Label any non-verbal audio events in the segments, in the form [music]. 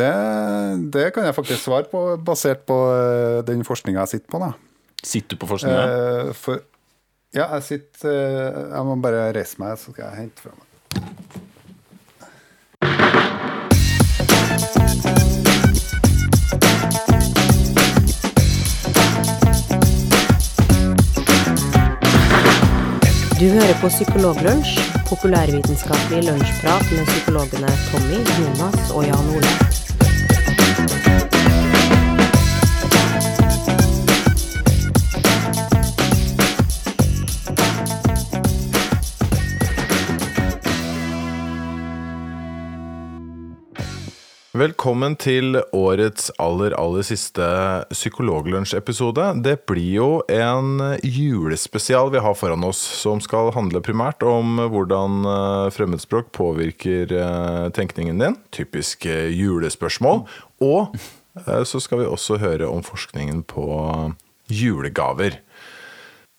Det, det kan jeg faktisk svare på, basert på eh, den forskninga jeg sitter på. da. Sitter du på forskninga? Eh, for Ja, jeg sitter eh, Jeg må bare reise meg, så skal jeg hente fra meg. Du hører på Psykologlunsj, populærvitenskapelig lunsjprat med psykologene Tommy, Jonas og Jan Ole. Velkommen til årets aller, aller siste Psykologlunsj-episode. Det blir jo en julespesial vi har foran oss, som skal handle primært om hvordan eh, fremmedspråk påvirker eh, tenkningen din. Typisk eh, julespørsmål. Og så skal vi også høre om forskningen på julegaver.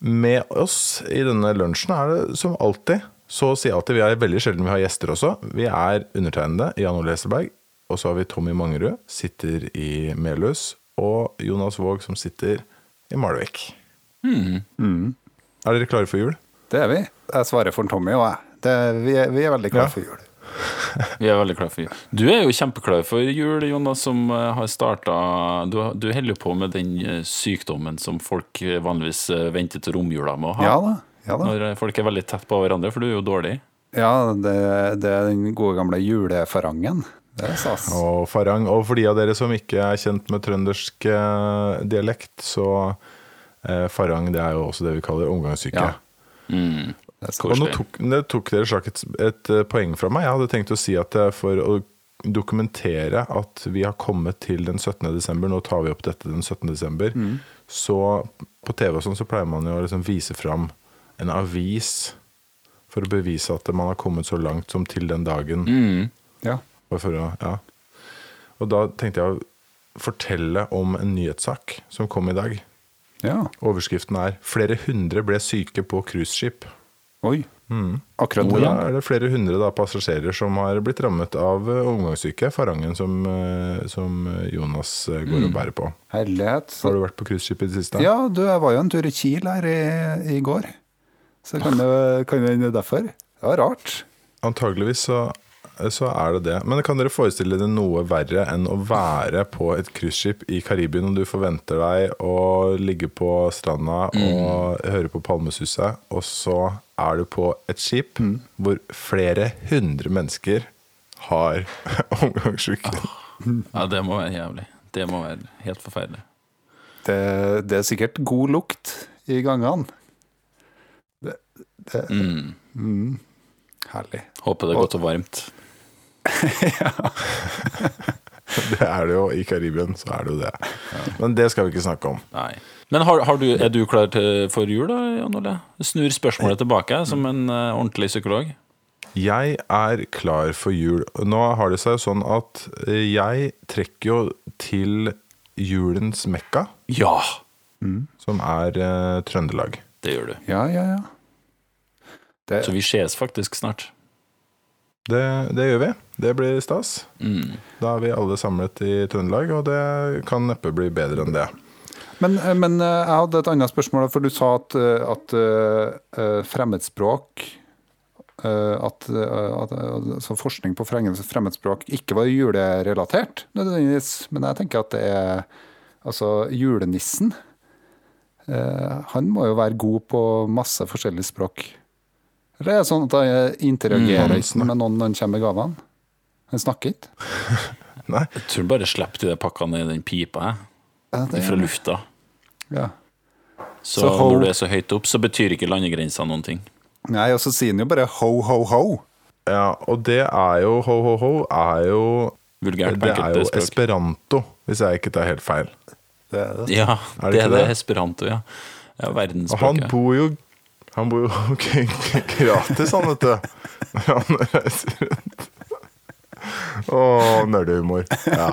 Med oss i denne lunsjen er det som alltid, så å si alltid, vi er veldig sjelden vi har gjester også. Vi er undertegnede, Jan Ole Hesselberg, og så har vi Tommy Mangerud, sitter i Melhus, og Jonas Våg, som sitter i Malvik. Er dere klare for jul? Det er vi. Jeg svarer for Tommy og jeg. Det, vi, er, vi er veldig klare Ja. for jul. [laughs] Vi er veldig klare for jul. Du er jo kjempeklar for jul, Jonas, som eh, har starta Du, du holder jo på med den eh, sykdommen som folk eh, vanligvis venter til romjula med å ha. Ja da. Ja, da. Når folk er veldig tett på hverandre, for du er jo dårlig. ja det, det er den gode gamle julefarangen. Og farang. Og for de av dere som ikke er kjent med trøndersk eh, dialekt, så eh, farang det er jo også det vi kaller omgangssyke. Ja. Mm. Og nå tok, tok dere slak et, et eh, poeng fra meg. Jeg hadde tenkt å si at er for å dokumentere at vi har kommet til den 17. desember, nå tar vi opp dette den 17. desember, så på TV og sånn så pleier man jo å liksom vise fram en avis for å bevise at man har kommet så langt som til den dagen. Mm. Ja. Bare for å, ja. Og da tenkte jeg å fortelle om en nyhetssak som kom i dag. ja. Overskriften er 'Flere hundre ble syke på cruiseskip'. Oi. Akkurat Og det. da er det flere hundre da, passasjerer som har blitt rammet av eh, omgangssyke, farangen som, eh, som Jonas går går og bærer på. Herlighet. Har du vært på cruiseskip i det siste? Ja, du, jeg var jo en tur i Kiel her i, i går. Så kan det kan det hende derfor. Det var rart. Antageligvis så, så er det det. Men kan dere forestille dere noe verre enn å være på et cruiseskip i Karibien, når du forventer deg å ligge på stranda og høre på palmesuset, og så er du på et skip hvor flere hundre mennesker har [laughs] omgangssyke. [laughs] Ja, det må være jævlig. Det må være helt forferdelig. Det, det er sikkert god lukt i gangene. Det, det, Mm. Herlig. Håper det er godt og varmt. [laughs] Det er det jo i Karibien, så er det jo det. Men det skal vi ikke snakke om. Nei. Men har, har du, er du klar til, for jul, da, Jan Ole? Snur spørsmålet tilbake som en uh, ordentlig psykolog. Jeg er klar for jul. Nå har det seg sånn at eh, jeg trekker jo til julens mekka, Ja! som er uh, Trøndelag. Det gjør du. Ja, ja, ja. Det, Så vi ses faktisk snart. Det, det gjør vi. Det blir stas. Mm. Da er vi alle samlet i Trøndelag, og det kan neppe bli bedre enn det. men, men eh, jeg hadde et annet spørsmål, for du sa at, eh, at eh, eh, fremmedspråk at, at, eh, at altså forskning på frem- fremmedspråk ikke var julerelatert, nødvendigvis. Men jeg tenker at det er Altså, julenissen eh, Han må jo være god på masse forskjellige språk. Eller er det sånn at jeg interagerer Mm, ikke med noen når han kommer med gavene? Han snakker ikke? [laughs] Nei, Jeg tror bare slipper de pakkene i den pipa jeg, Ja, fra lufta. Ja. Så, Så ho- når du er så høyt opp, så betyr ikke landegrensa noen ting. Nei, og så sier han jo bare ho, ho, ho. ja, og det er jo ho, ho, ho, er jo Vulgært Det er jo språk. esperanto, hvis jeg ikke tar helt feil. Det er det. Ja, Er det det er det det? esperanto, ja. ja Og han bor jo Han bor jo [laughs] gratis, han, vet du. Når han reiser rundt. Å, nerdehumor. Ja.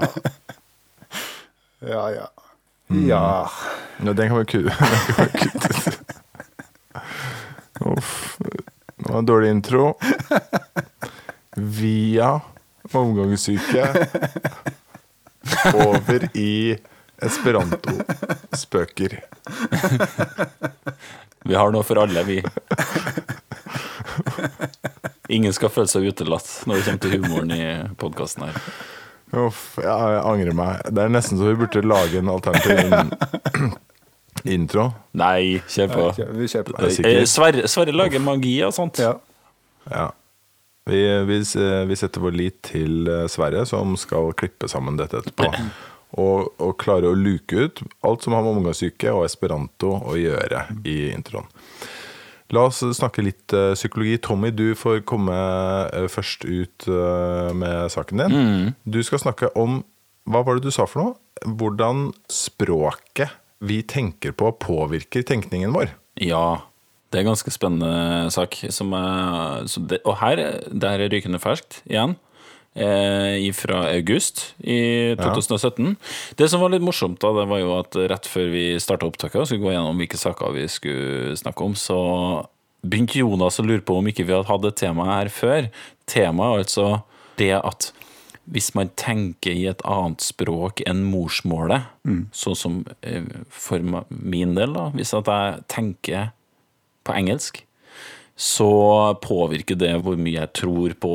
Ja, ja. Mm. Ja. ja, vi kutte [laughs] den kan vi kutte ut. Uff. Det var en dårlig intro. Via omgangssyke over i esperanto-spøker. Vi har noe for alle, vi. Ingen skal føle seg utelatt når det kommer til humoren i podkasten her. Uff, jeg angrer meg. Det er nesten så vi burde lage en alternativ in [clears throat] intro. Nei, kjør på. Vi kjører på. Eh, Sverre, Sverre lager magi og sånt. Ja. Ja. Vi, vi, vi setter vår lit til eh, Sverre, som skal klippe sammen dette etterpå. Og, og klare å luke ut alt som har med omgangssyke og esperanto å gjøre i introen. La oss snakke litt uh, psykologi. Tommy, du får komme uh, først ut uh, med saken din. Du skal snakke om Hva var det du sa for noe? Hvordan språket vi tenker på, påvirker tenkningen vår. Ja, det er en ganske spennende sak. Som er, så det, og her, det her er rykende ferskt igjen. Eh, fra august i 2017. Det som var litt morsomt, da, det var jo at rett før vi starta opptaket og skulle gå gjennom hvilke saker vi skulle snakke om, så begynte Jonas å lure på om ikke vi hadde hatt et tema her før. Temaet er altså det at hvis man tenker i et annet språk enn morsmålet, sånn som eh, for min del, da, hvis at jeg tenker på engelsk, så påvirker det hvor mye jeg tror på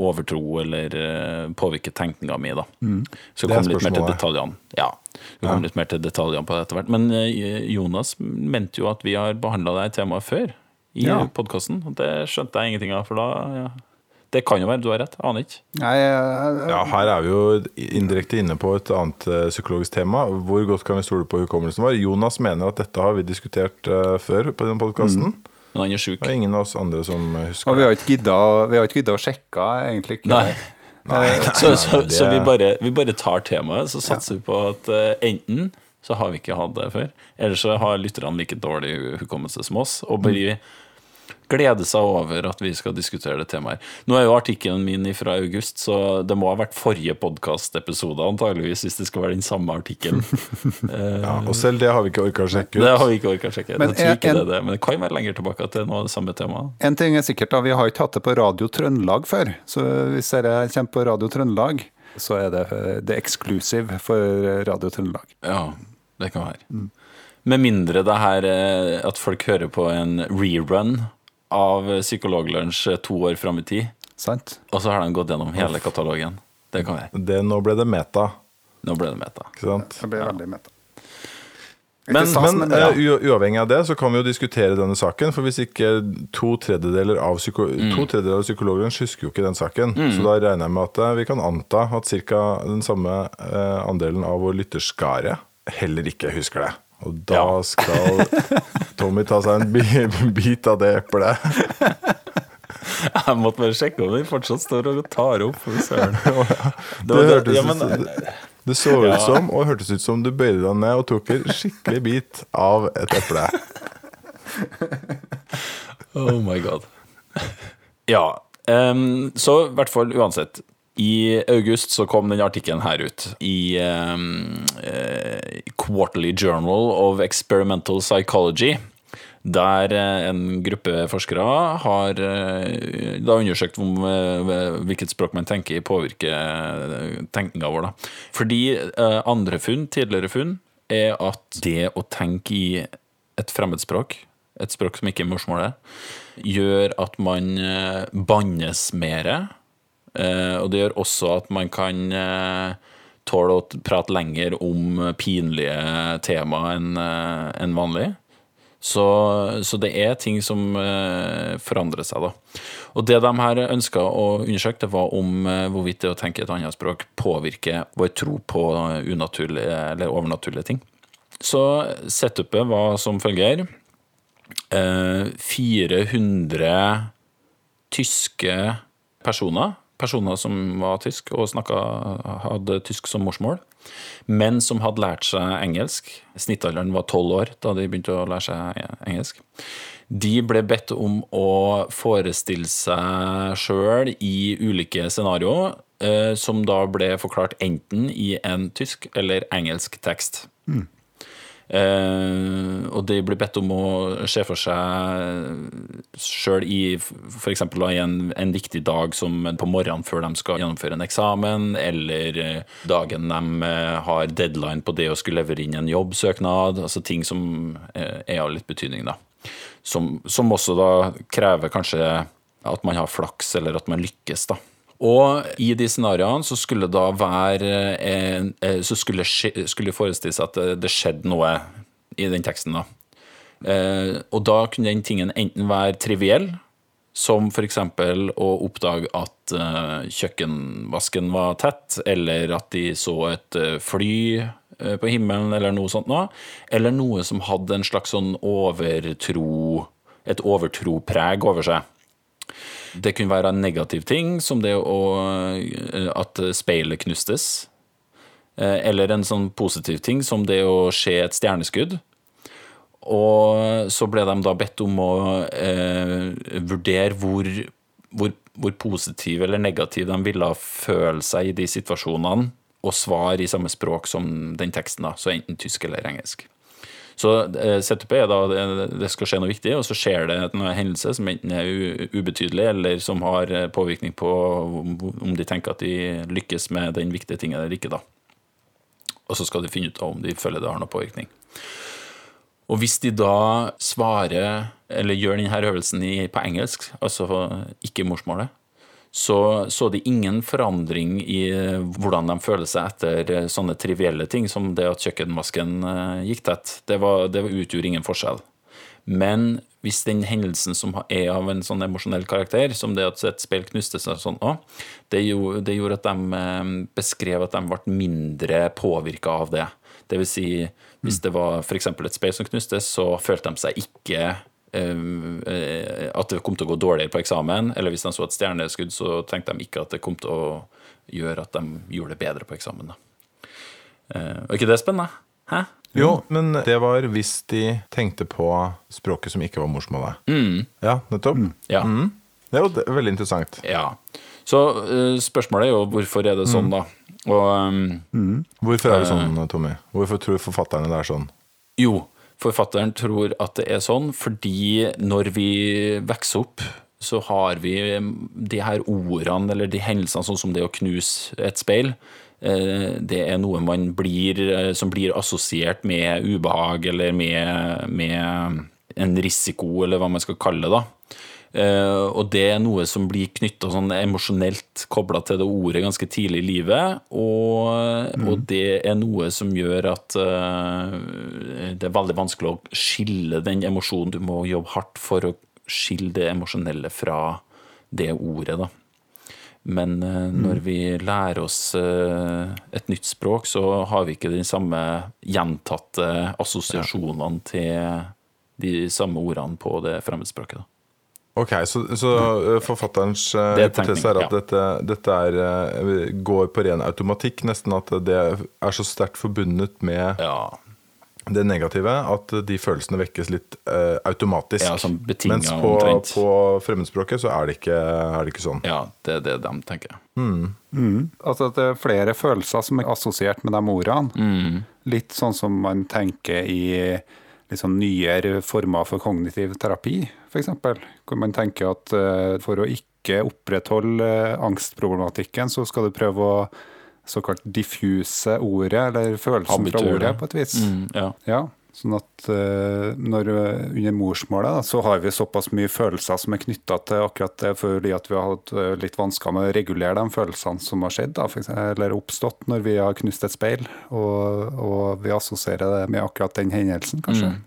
overtro, eller eh, påvirker tenkninga mi, da. Så jeg kommer litt mer til detaljene. Ja, vi ja. litt mer til detaljene på det etter hvert. Men eh, Jonas mente jo at vi har behandla det temaet før i Ja. podkasten. Det skjønte jeg ingenting av, for da ja. Det kan jo være, du har rett. Aner ikke. Nei, uh, Ja, her er vi jo indirekte inne på et annet eh, psykologisk tema. Hvor godt kan vi stole på hukommelsen vår? Jonas mener at dette har vi diskutert uh, før på den podkasten. Men han er sjuk. Det er ingen av oss andre som eh, husker Og vi har ikke gidda vi har ikke gidda å sjekke, egentlig. ikke. Nei. Nei, Så, så, det- så vi, bare, vi bare tar temaet, så satser vi på at uh, enten så har vi ikke hatt det før, eller så har lytterne like dårlig hukommelse som oss, og bare glede seg over at vi skal diskutere det temaet. Nå er jo artikkelen min fra august, så det må ha vært forrige podkastepisode, antageligvis, hvis det skal være den samme artikkelen. Eh, [laughs] Ja, og selv det har vi ikke orka å sjekke ut. det har vi ikke orka å sjekke. Men jeg tror ikke en- det det, men det kan være lenger tilbake til noe av det samme temaet. En ting er sikkert, da, vi har ikke hatt det på Radio Trøndelag før. Så hvis dere kommer på Radio Trøndelag, så er det, det er exclusive for Radio Trøndelag. Ja, det kan være. Med mindre det her eh, at folk hører på en rerun av Psykologlunsj to år fram i tid, Sant? og så har de gått gjennom hele katalogen. Det kan være. Det, nå ble det meta, Nå ble det meta. ikke sant? Det ble veldig meta. Men, stas, men ja. eh, uavhengig av det, så kan vi jo diskutere denne saken. For hvis ikke to tredjedeler av, psyko to tredjedeler av psykologene husker jo ikke den saken. Så da regner jeg med at eh, vi kan anta at ca. den samme eh, andelen av vår lytterskare heller ikke husker det. Og da Ja. skal Tommy ta seg en bit av det eplet. Jeg måtte bare sjekke om den fortsatt står og tar opp. for søren. [laughs] Det, Det, hørtes ja, men, ut, det så ut Ja. som, og hørtes ut som du bøyde deg ned og tok en skikkelig bit av et eple. [laughs] Oh my god. Ja. Um, så i hvert fall uansett. I august så kom den artikkelen her ut i um, uh, Quarterly Journal of Experimental Psychology. Der eh, en gruppe forskere har eh, da undersøkt om hvilket språk man tenker i påvirker tenkninga vår. Da. Fordi andre funn, tidligere funn, er at det å tenke i et fremmedspråk, et språk som ikke er morsmålet, gjør at man bannes mer. Eh, og det gjør også at man kan eh, tåle å prate lenger om pinlige tema enn eh, enn vanlig. Så, så det er ting som forandrer seg, da. Og det de her ønska å undersøke, det var om hvorvidt det å tenke et annet språk påvirker vår tro på unaturlige eller overnaturlige ting. Så setupet var som følger. Eh, 400 tyske personer, personer som var tysk og snakka, hadde tysk som morsmål, men som hadde lært seg engelsk. Snittalderen var tolv år da de begynte å lære seg engelsk. De ble bedt om å forestille seg sjøl i ulike scenarioer, eh, som da ble forklart enten i en tysk eller engelsk tekst. Eh, og de blir bedt om å se for seg sjøl i f.eks. en, en viktig dag som på morgenen før de skal gjennomføre en eksamen, eller eh, dagen de eh, har deadline på det å skulle levere inn en jobbsøknad. Altså ting som eh, er av litt betydning, da. Som, som også da krever kanskje at man har flaks, eller at man lykkes, da. Og i de scenarioene så skulle da være eh, Så skulle, skulle forestille seg at det skjedde noe i den teksten, da. Eh, og da kunne den tingen enten være triviell, som f.eks. å oppdage at eh, kjøkkenvasken var tett, eller at de så et fly på himmelen, eller noe sånt noe. Eller noe som hadde en slags sånn overtro Et overtropreg over seg. Det kunne være en negativ ting, som det å, eh, at speilet knustes. Eh, eller en sånn positiv ting, som det å skje et stjerneskudd. Og så ble de da bedt om å eh, vurdere hvor, hvor, hvor positiv eller negativ de ville føle seg i de situasjonene, og svare i samme språk som den teksten, da, så enten tysk eller engelsk. Så eh, setupet er da det skal skje noe viktig, og så skjer det en hendelse som enten er ubetydelig, eller som har eh, påvirkning på om de tenker at de lykkes med den viktige tingen eller ikke. da. Og så skal de finne ut om de føler det har noe påvirkning. Og hvis de da svarer, eller gjør denne øvelsen på engelsk, altså ikke morsmålet, så så de ingen forandring i eh, hvordan de føler seg etter eh, sånne trivielle ting som det at kjøkkenvasken eh, gikk tett. Det, var, det utgjorde ingen forskjell. Men hvis den hendelsen som er av en sånn emosjonell karakter, som det at et speil knuste seg sånn også, det, gjorde, det gjorde at de beskrev at de ble mindre påvirka av det. Det vil si, hvis det var f.eks. et speil som knustes, så følte de seg ikke at det kom til å gå dårligere på eksamen, eller hvis de så et stjerneskudd, så tenkte de ikke at det kom til å gjøre at de gjorde det bedre på eksamen. Eh, var ikke det spennende? Hæ? Jo, men det var hvis de tenkte på språket som ikke var morsmålet. Mm. Ja, nettopp. Mm. Ja. Mm. Det er jo veldig interessant. Ja. Så spørsmålet er jo hvorfor er det sånn, mm. da? Og, um, Hvorfor er det sånn, Tommy? Hvorfor tror forfatterne det er sånn? Jo, Forfatteren tror at det er sånn fordi når vi vokser opp, så har vi de her ordene eller de hendelsene, sånn som det å knuse et speil. Eh, det er noe man blir, eh, som blir assosiert med ubehag eller med, med en risiko, eller hva man skal kalle det. da. Uh, og det er noe som blir knytta sånn emosjonelt kobla til det ordet ganske tidlig i livet. Og, mm. og det er noe som gjør at uh, det er veldig vanskelig å skille den emosjonen. Du må jobbe hardt for å skille det emosjonelle fra det ordet, da. Men uh, når vi lærer oss et nytt språk, så har vi ikke de samme gjentatte assosiasjonene til de samme ordene på det fremmedspråket. da. Ok, Så, så eh, forfatterens uh, hypotese er at ja. dette, dette er, uh, går på ren automatikk, nesten at det er så sterkt forbundet med ja. det negative at de følelsene vekkes litt uh, automatisk. Ja, som Mens på, på, fremmedspråket så er det, ikke, er det, ikke, sånn. Ja, det er det de tenker. Mm. Mm. Altså at det er flere følelser som er assosiert med de ordene. Mm. Litt sånn som man tenker i liksom nyere former for kognitiv terapi, f.eks. Hvor man tenker at uh, for å ikke opprettholde uh, angstproblematikken, så skal du prøve å såkalt diffuse ordet, eller følelsen Habitur. fra ordet, på et vis. Mm, ja. ja. Sånn at uh, når, under morsmålet da, så har vi såpass mye følelser som er knytta til akkurat det, fordi at vi har hatt litt vansker med å regulere de følelsene som har skjedd, da, eksempel, eller oppstått når vi har knust et speil. Og, og vi assosierer det med akkurat den hendelsen, kanskje. Mm.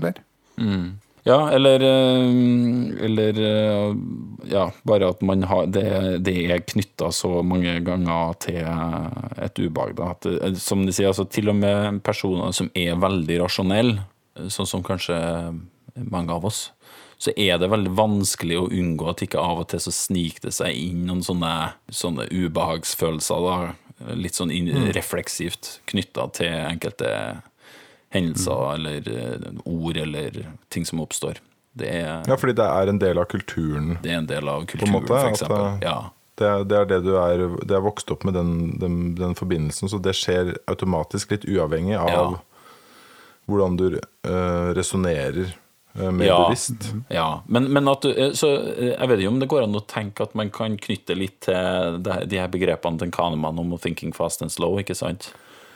Eller? Mm. Ja, eller, eh, eller eh, Ja, bare at man har Det, det er knytta så mange ganger til et ubehag. Da. At, eh, som de sier, altså til og med personer som er veldig rasjonelle, sånn som kanskje mange av oss, så er det veldig vanskelig å unngå at ikke av og til så sniker det seg inn noen sånne, sånne ubehagsfølelser. da, Litt sånn mm. refleksivt knytta til enkelte hendelser eller uh, ord eller ting som oppstår. Det er, ja, fordi det er en del av kulturen? Det er en del av kulturen, for eksempel. Det, ja. Det, det, er det du er Det er vokst opp med den, den, den, forbindelsen, så det skjer automatisk, litt uavhengig av ja. hvordan du uh, resonnerer uh, mer Ja. bevisst. Ja, men, men at du, eh, så eh, jeg vet ikke om det går an å tenke at man kan knytte litt til det, de her begrepene til Kahneman om 'thinking fast and slow', ikke sant?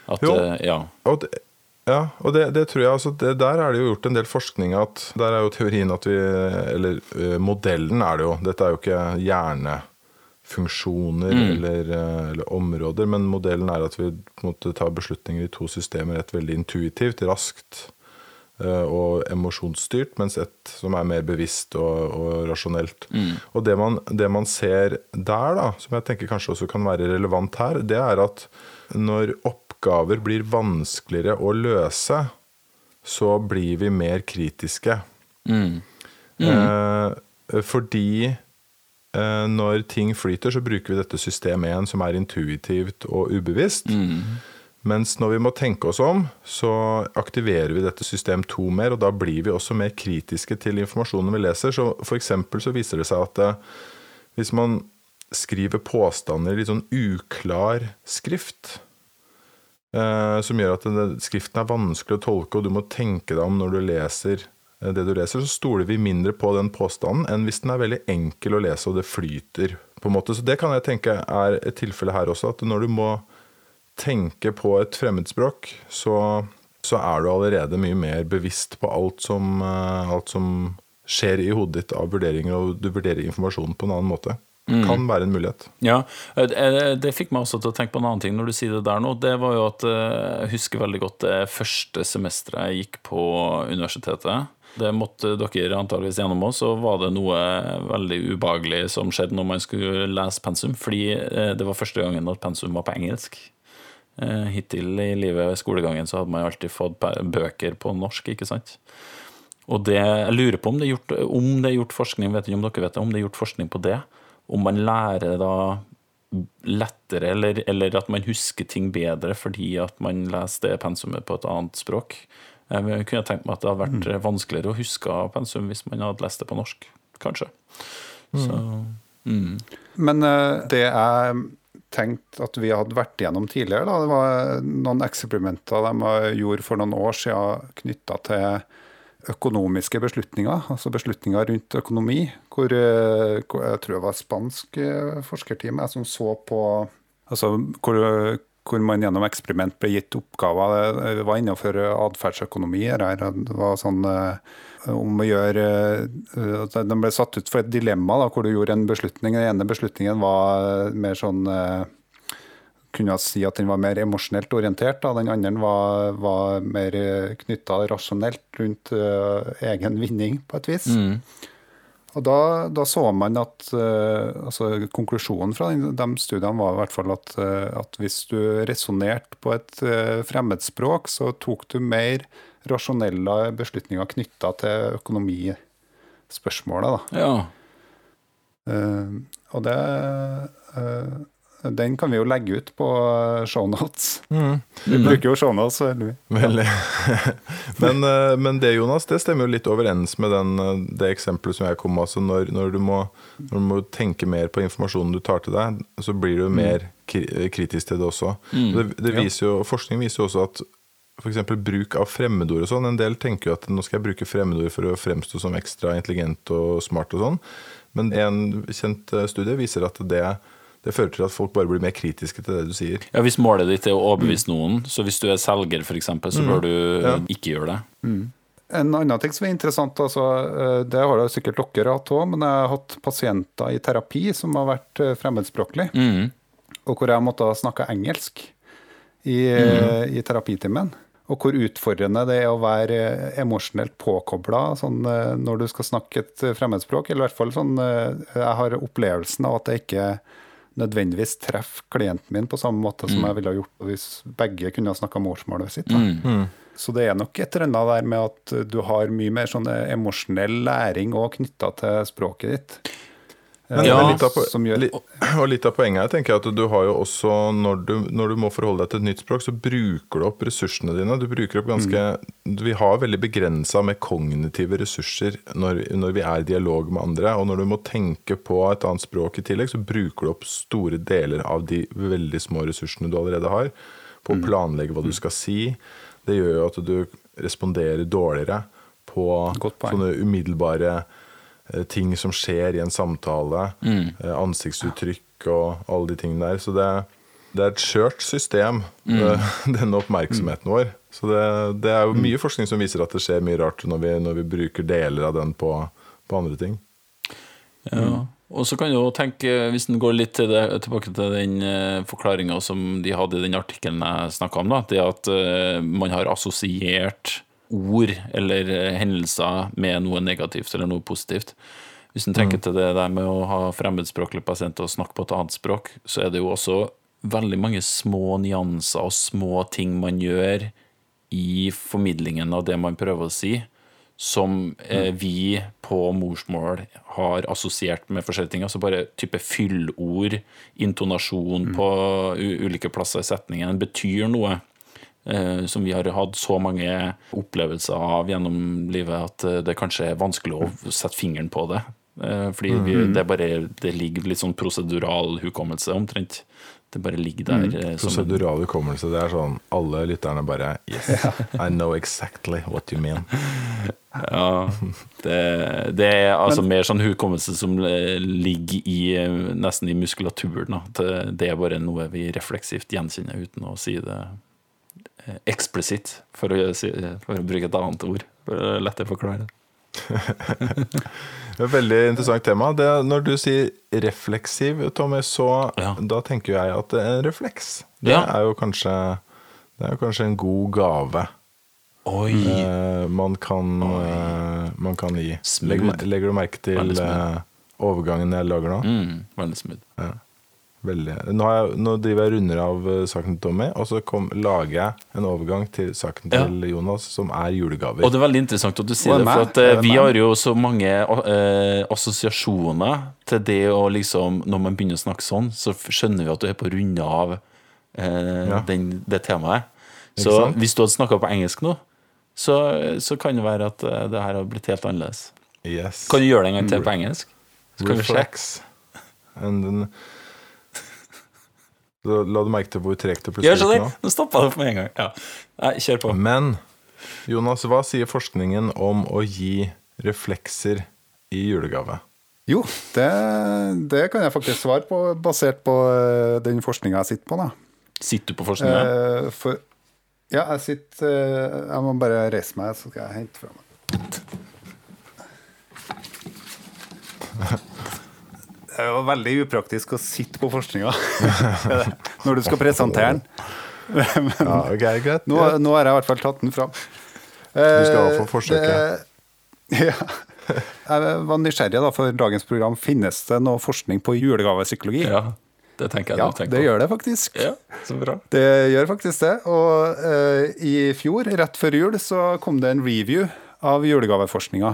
At, Jo. eh, ja. Og det, ja, og det, det tror jeg altså, det, Der er det jo gjort en del forskning at Der er jo teorien at vi Eller uh, modellen er det jo. Dette er jo ikke hjernefunksjoner eller, uh, eller områder, men modellen er at vi måtte ta beslutninger i to systemer. Et veldig intuitivt, raskt uh, og emosjonsstyrt, mens et som er mer bevisst og, og rasjonelt. Og det man, det man ser der, da, som jeg tenker kanskje også kan være relevant her, det er at når oppgaver blir vanskeligere å løse, så blir vi mer kritiske. Eh, fordi eh, når ting flyter, så bruker vi dette system 1, som er intuitivt og ubevisst. Mens når vi må tenke oss om, så aktiverer vi dette system 2 mer, og da blir vi også mer kritiske til informasjonen vi leser. Så for så viser det seg at eh, hvis man skriver påstander i litt sånn uklar skrift, som gjør at skriften er vanskelig å tolke, og du må tenke deg om når du leser eh, det du leser, så stoler vi mindre på den påstanden enn hvis den er veldig enkel å lese og det flyter. på en måte. Så det kan jeg tenke er et tilfelle her også, at når du må tenke på et fremmedspråk, så, så er du allerede mye mer bevisst på alt som, eh, alt som skjer i hodet ditt av vurderinger, og du vurderer informasjonen på en annen måte. Kan være en mulighet. Ja, eh, det, det fikk meg også til å tenke på en annen ting når du sier det der nå. Det var jo at eh, jeg husker veldig godt det første semesteret jeg gikk på universitetet. Det måtte dere antageligvis gjennom òg, så var det noe veldig ubehagelig som skjedde når man skulle lese pensum, fordi eh, det var første gangen at pensum var på engelsk. Eh, Hittil i livet ved skolegangen så hadde man alltid fått bøker på norsk, ikke sant? Og det, jeg lurer på om det, er gjort, om det er gjort forskning, vet ikke om dere vet det, om det er gjort forskning på det. Om man lærer da lettere, eller, eller at man husker ting bedre fordi at man leser det pensumet på et annet språk. Jeg kunne tenkt meg at det hadde vært vanskeligere å huske pensum hvis man hadde lest det på norsk, kanskje. Så, mm. Men eh, det jeg tenkte at vi hadde vært igjennom tidligere, da, det var noen eksperimenter de gjorde for noen år siden knytta til økonomiske beslutninger, altså beslutninger rundt økonomi. Hvor, eh, hvor jeg tror det var et spansk eh, forskerteam jeg, som så på altså hvor, hvor man gjennom eksperiment ble gitt oppgaver. Det var innenfor atferdsøkonomi. Det var sånn eh, om å gjøre eh, De ble satt ut for et dilemma da, hvor du gjorde en beslutning. Den ene beslutningen var mer sånn eh, kunne si at den var mer emosjonelt orientert. Da. Den andre var, var mer knytta rasjonelt rundt uh, egen vinning, på et vis. Og da, da så man at uh, altså Konklusjonen fra den, de studiene var i hvert fall at, uh, at hvis du resonnerte på et eh, fremmedspråk, så tok du mer rasjonelle beslutninger knytta til økonomispørsmålet. Da. Ja. Eh, og det eh, Den kan vi jo legge ut på shownotes. Vi bruker jo shownotes. eller vi- Veldig. [laughs] men, eh, men det, Jonas, det stemmer jo litt overens med den, eh, det eksempelet som jeg kom med. Altså når, når, du må, når du må tenke mer på informasjonen du tar til deg, så blir du mer kritisk til det også. Mm. Det, det viser jo, forskning viser jo også at f.eks. bruk av fremmedord og sånn. En del tenker jo at nå skal jeg bruke fremmedord for å fremstå som ekstra intelligent og smart og sånn. Men en kjent eh, studie viser at det, det fører til at folk bare blir mer kritiske til det du sier. ja, Hvis målet ditt er å overbevise noen, så hvis du er selger f.eks., så bør du Ja. ikke gjøre det. En annen ting som er interessant, altså, eh, det har det sikkert dere hatt òg, men jeg har hatt pasienter i terapi som har vært eh, fremmedspråklig, Mm. og hvor jeg måtte snakke engelsk i, mm. i terapitimen. Og hvor utfordrende det er å være eh, emosjonelt påkobla sånn, når du skal snakke et fremmedspråk. Eller i hvert fall sånn Jeg har opplevelsen av at jeg ikke nødvendigvis treffe klienten min på samme måte som jeg ville ha gjort hvis begge kunne ha snakka morsmålet sitt. Da. Så det er nok et eller annet der med at du har mye mer sånn emosjonell læring òg knytta til språket ditt. Men Ja. litt, av, po- som gjør- [clears throat] og litt av poenget her tenker jeg at du har jo også når du, når du må forholde deg til et nytt språk, så bruker du opp ressursene dine. Du bruker opp ganske Vi har veldig begrensa med kognitive ressurser når, når vi er i dialog med andre. Og når du må tenke på et annet språk i tillegg, så bruker du opp store deler av de veldig små ressursene du allerede har, på å planlegge hva du skal si. Det gjør jo at du responderer dårligere på sånne umiddelbare eh, ting som skjer i en samtale. Mm. eh, Ansiktsuttrykk og alle de tingene der. Så det, det er et skjørt system, Mm. eh, [laughs] denne oppmerksomheten vår. Så det, det er jo mye forskning som viser at det skjer mye rart når vi, når vi bruker deler av den på, på andre ting. Ja. Og så kan du tenke, hvis en går litt til det, tilbake til den uh, forklaringa som de hadde i den artikkelen jeg snakka om, da, det at eh, man har assosiert ord eller eh, hendelser med noe negativt eller noe positivt. Hvis en tenker til det der med å ha fremmedspråklige pasienter og snakke på et annet språk, så er det jo også veldig mange små nyanser og små ting man gjør i formidlingen av det man prøver å si, som eh, vi på morsmål har assosiert med forskjellige ting. Altså bare type fyllord, intonasjon på u ulike plasser i setningen betyr noe. Eh, som vi har hatt så mange opplevelser av gjennom livet at eh, det kanskje er vanskelig å sette fingeren på det. Eh, fordi vi, det, er bare, det ligger litt sånn prosedural hukommelse omtrent. Det bare ligger der. Mm. Prosedural hukommelse, det er sånn alle lytterne bare Yes, I know exactly what you mean. [laughs] Ja, det, det er altså mer sånn hukommelse som ligger i nesten i muskulaturen. Da. Det- Det er bare noe vi refleksivt gjenkjenner uten å si det eksplisitt, for for å bruke et annet ord. Er lettere å forklare. [laughs] Det er et veldig interessant tema. Det, når du sier refleksiv, Tommy, så Ja. da tenker jeg at det er en refleks. Det Ja. er jo kanskje Det er jo kanskje en god gave Oi! eh, man, kan, eh, man kan gi. Legger, legger du merke til eh, overgangen jeg lager nå? Mm, veldig smooth. Ja. Veldig. Nå, har jeg, nå driver jeg runder av eh, saken til Tommy, og så kom, lager jeg en overgang til saken Ja. til Jonas, som er julegaver. Og det er veldig interessant at du sier det, for at eh, det vi meg? har jo så mange eh, assosiasjoner til det å liksom Når man begynner å snakke sånn, så skjønner vi at du er på å runde av eh, Ja. den, det temaet. Så hvis du hadde snakka på engelsk nå, så, så kan det være at eh, det her har blitt helt annerledes. Yes. Kan du gjøre det en gang til på engelsk? Så kan vi se. Så la du merke til hvor tregt det plutselig så gikk nå? Nå stoppa det med en gang. Ja. Nei, kjør på. Men Jonas, hva sier forskningen om å gi reflekser i julegave? Jo, det, det kan jeg faktisk svare på, basert på eh, den forskninga jeg sitter på. da. Sitter du på forskninga? Eh, for Ja, jeg sitter eh, Jeg må bare reise meg, så skal jeg hente fra [laughs] meg. Det er jo veldig upraktisk å sitte på forskninga [laughs] når du skal presentere den. Ja, okay, greit. Nå, nå har jeg i hvert fall tatt den fram. Du skal Eh, få forsøke det- Ja. Jeg var nysgjerrig da, for dagens program. Finnes det noe forskning på julegavepsykologi? Ja, det tenker jeg Ja, du tenker det gjør det faktisk. Ja, så bra. Det gjør faktisk det. Og uh, i fjor, rett før jul, så kom det en review av julegaveforskninga.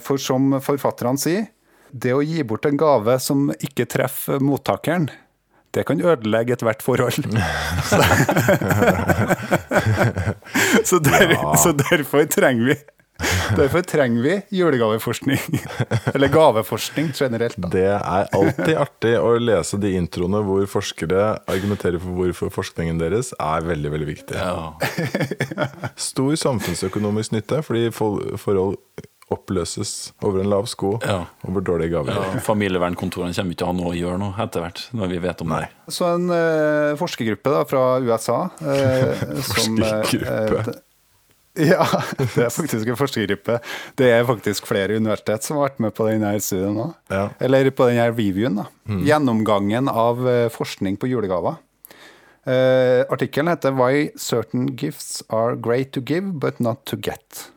For som forfatterne sier, det å gi bort en gave som ikke treffer mottakeren, det kan ødelegge ethvert forhold. så, [laughs] så, der, så derfor trenger vi Derfor trenger vi julegaveforskning. Eller gaveforskning generelt. Da. Det er alltid artig å lese de introene hvor forskere argumenterer for hvorfor forskningen deres er veldig veldig viktig. Ja. Stor samfunnsøkonomisk nytte, fordi for- forhold oppløses over en lav sko Ja. over dårlige gaver. Ja, familievernkontorene kommer ikke til å ha noe å gjøre nå etter hvert, når vi vet om det. Så en uh, forskergruppe da, fra USA eh, [laughs] som, uh, [laughs] ja, det er faktisk en forskergruppe. Det er faktisk flere universitet som har vært med på denne studien nå. Ja. Eller på denne reviewen. da. Gjennomgangen av forskning på julegaver. Uh, Artikkelen heter 'Why certain gifts are great to give, but not to get'.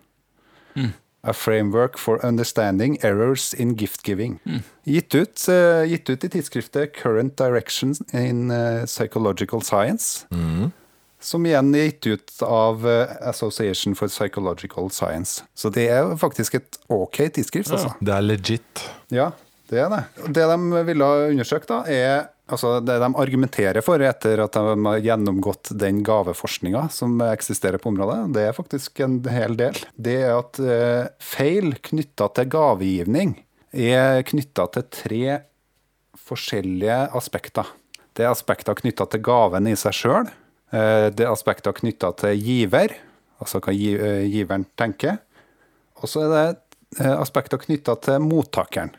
A framework for understanding errors in gift giving. Gitt, ut, uh, gitt ut i tidsskriftet Current Directions in uh, Psychological Science. Som igjen er gitt ut av eh, Association for Psychological Science. Så det er faktisk et ok tidsskrift, altså. Det er legit. Ja, det er det. Det de ville ha undersøkt, da, er altså det de argumenterer for etter at de har gjennomgått den gaveforskninga som eksisterer på området, det er faktisk en hel del. Det er at eh, feil knytta til gavegivning er knytta til tre forskjellige aspekter. Det er aspekter knytta til gaven i seg sjøl. Det er aspekter knytta til giver, altså hva eh, giveren tenker. Og så er det eh, aspekter knytta til mottakeren.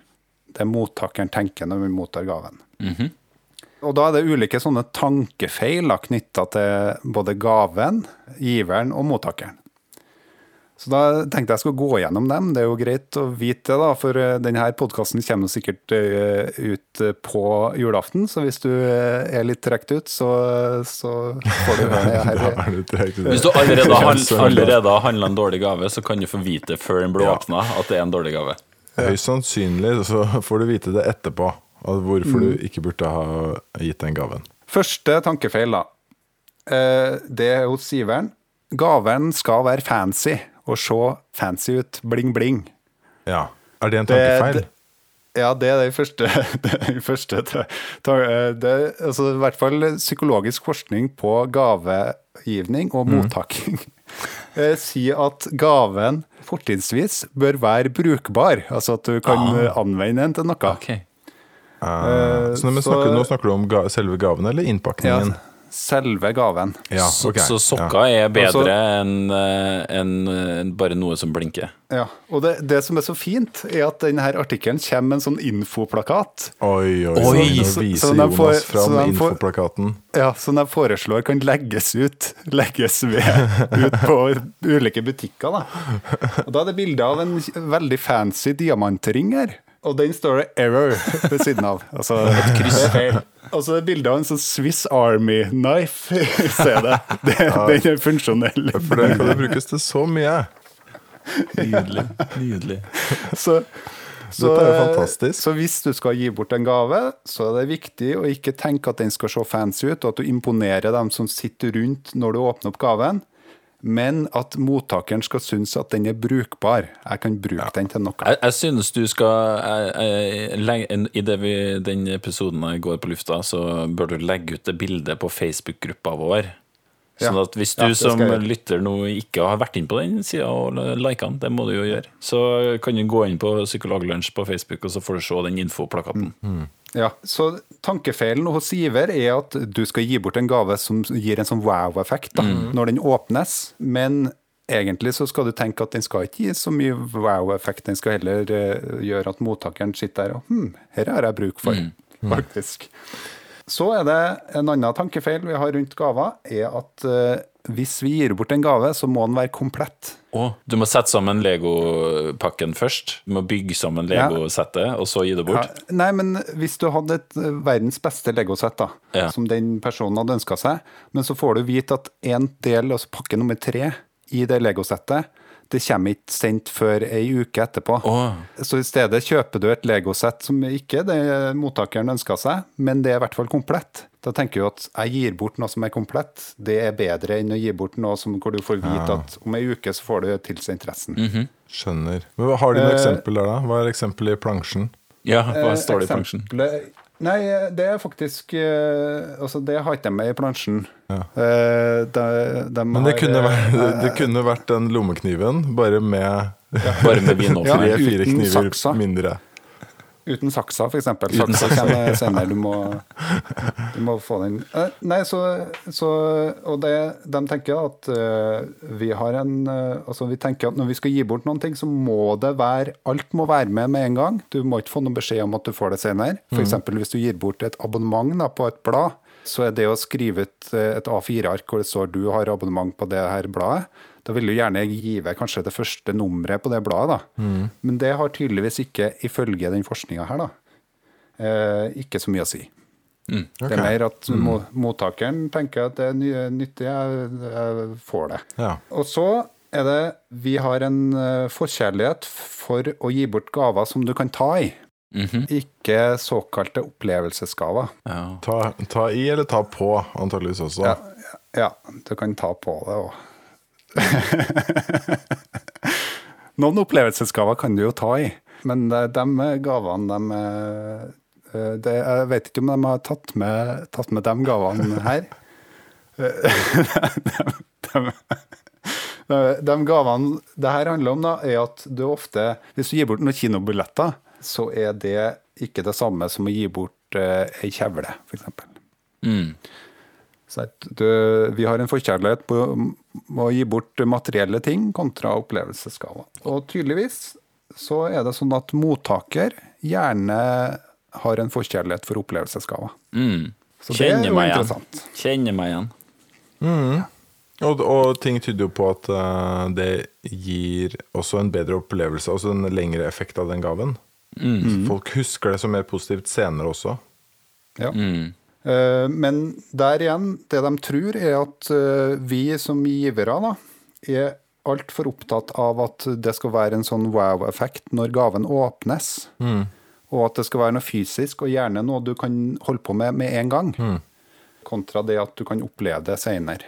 Det mottakeren tenker når vi mottar gaven. Og da er det ulike sånne tankefeil knytta til både gaven, giveren og mottakeren. Så da tenkte jeg skulle gå gjennom dem. Det er jo greit å vite det, da, for eh, denne podkasten kommer sikkert eh, ut eh, på julaften. Så hvis du er litt trukket ut, så, så får du høre det her. [laughs] er. Hvis du allerede har, allerede har handla en dårlig gave, så kan du få vite før den blir åpna at det er en dårlig gave. Høyst sannsynlig så får du vite det etterpå, og hvorfor Mm. du ikke burde ha gitt den gaven. Første tankefeil, da. Eh, Det er hos giveren. Gaven skal være fancy og se fancy ut. Bling, bling. Ja. Er det en tankefeil? det- Ja, det er det første. [laughs] Det, første ta- det, altså, I hvert fall psykologisk forskning på gavegivning og mottaking mm. [laughs] sier at gaven fortrinnsvis bør være brukbar. Altså at du kan ah. anvende den til noe. Ok. Eh, så, men så- snakker, nå snakker du om ga selve gaven eller Ja, innpakningen? selve gaven. Ja, så, ok. så sokker er bedre enn en, enn, eh, bare noe som blinker. Ja, og det, det som er så fint, er at denne artikkelen kommer med en sånn infoplakat. Oi, oi, oi. Nå Så- viser så de får- Jonas fram så de får- infoplakaten. Ja, som jeg foreslår kan legges ut [laughs] legges ved, ut på ulike butikker. Da. Og da er det bilde av en veldig fancy diamantring her. Og den står det 'error' ved siden av. Altså, [laughs] et kryssfeil. Og så er det bilde av en sånn Swiss Army knife [laughs] i stedet. Det, Den er funksjonell. For det kan det [laughs] brukes til så mye. Nydelig. Nydelig. Så, så, Dette er jo fantastisk. Så hvis du skal gi bort en gave, så er det viktig å ikke tenke at den skal se fancy ut, og at du imponerer dem som sitter rundt når du åpner opp gaven, men at mottakeren skal synes at den er brukbar. Jeg kan bruke den til noe. Jeg, jeg synes du skal jeg, jeg, legge- I det vi, den episoden går på lufta, så bør du legge ut det bildet på Facebook-gruppa vår. Sånn at hvis du ja, som lytter nå ikke har vært inn på den sida og lika den, det må du jo gjøre, så kan du gå inn på Psykologlunsj på Facebook, og så får du se den infoplakaten. Ja, så Tankefeilen hos giver er at du skal gi bort en gave som gir en sånn wow-effekt da, når den åpnes. Men egentlig så skal du tenke at den skal ikke gi så mye wow-effekt. Den skal heller eh, gjøre at mottakeren sitter der og hm, her har jeg bruk for, faktisk. Så er det en annen tankefeil vi har rundt gaver, er at eh, hvis vi gir bort en gave, så må den være komplett. Å, du må sette sammen legopakken først. Du må bygge sammen Ja. legosettet, og så gi det Ja, bort. nei, men hvis du hadde et eh, verdens beste legosett, da, Ja. som den personen hadde ønska seg, men så får du vite at en del, altså pakke nummer tre i det legosettet, det kommer ikke sendt før ei uke etterpå. Oh. Så i stedet kjøper du et legosett som ikke det mottakeren ønska seg, men det er i hvert fall komplett. Da tenker du at jeg gir bort noe som er komplett, det er bedre enn å gi bort noe som, hvor du får vite at om ei uke så får du tilsendt resten. Skjønner. Men Har du noen Eh, eksempel der, da? Hva er eksempelet i plansjen? Ja, hva Eh, står det i plansjen? Nei, det er faktisk eh, Altså, det har ikke jeg med i plansjen. Ja. de, de Men det har, kunne, eh, vært, [laughs] det kunne vært den lommekniven, bare med Bare med [laughs] Ja, tre-fire uten kniver saksa. mindre. Uten saksa, f.eks. Saksa saksa. kommer senere. Du må, du må få den Eh, Nei, så, så Og det, de tenker at eh, vi har en eh, Altså, vi tenker at når vi skal gi bort noen ting, så må det være Alt må være med med en gang. Du må ikke få noen beskjed om at du får det senere. F.eks. hvis du gir bort et abonnement da, på et blad, så er det å skrive ut et A4-ark hvor det står du har abonnement på det her bladet, da vil du gjerne give kanskje det første nummeret på det bladet. da. Men det har tydeligvis ikke, ifølge den forskninga her, da, eh, ikke så mye å si. Det er mer at mm. mottakeren tenker at det er nyttig, jeg, jeg får det. Ja. Og så er det Vi har en eh, forkjærlighet for å gi bort gaver som du kan ta i. Mhm. Ikke såkalte opplevelsesgaver. ja. Ta, ta i eller ta på, antageligvis også. Ja, ja, du kan ta på det òg. [laughs] Noen opplevelsesgaver kan du jo ta i, men de, de gavene, de eh, det, Jeg vet ikke om de har tatt med, tatt med de gavene her. de, de, de gavene det her handler om, da, er at du ofte Hvis du gir bort noen kinobilletter, så er det ikke det samme som å gi bort eh, ei kjevle, f.eks. Mm. Vi har en forkjærlighet på å gi bort materielle ting kontra opplevelsesskala. Og tydeligvis så er det sånn at mottaker gjerne har en forkjærlighet for opplevelsesskala. Mm. Så det er jo interessant. igjen. Kjenner meg igjen. Og, og ting tyder jo på at uh, det gir også en bedre opplevelse, altså en lengre effekt av den gaven. Folk husker det som mer positivt senere også. Ja. Eh, Men der igjen, det de tror er at eh, vi som givere da, er altfor opptatt av at det skal være en sånn wow-effekt når gaven åpnes. Og at det skal være noe fysisk, og gjerne noe du kan holde på med med en gang. Kontra det at du kan oppleve det seinere.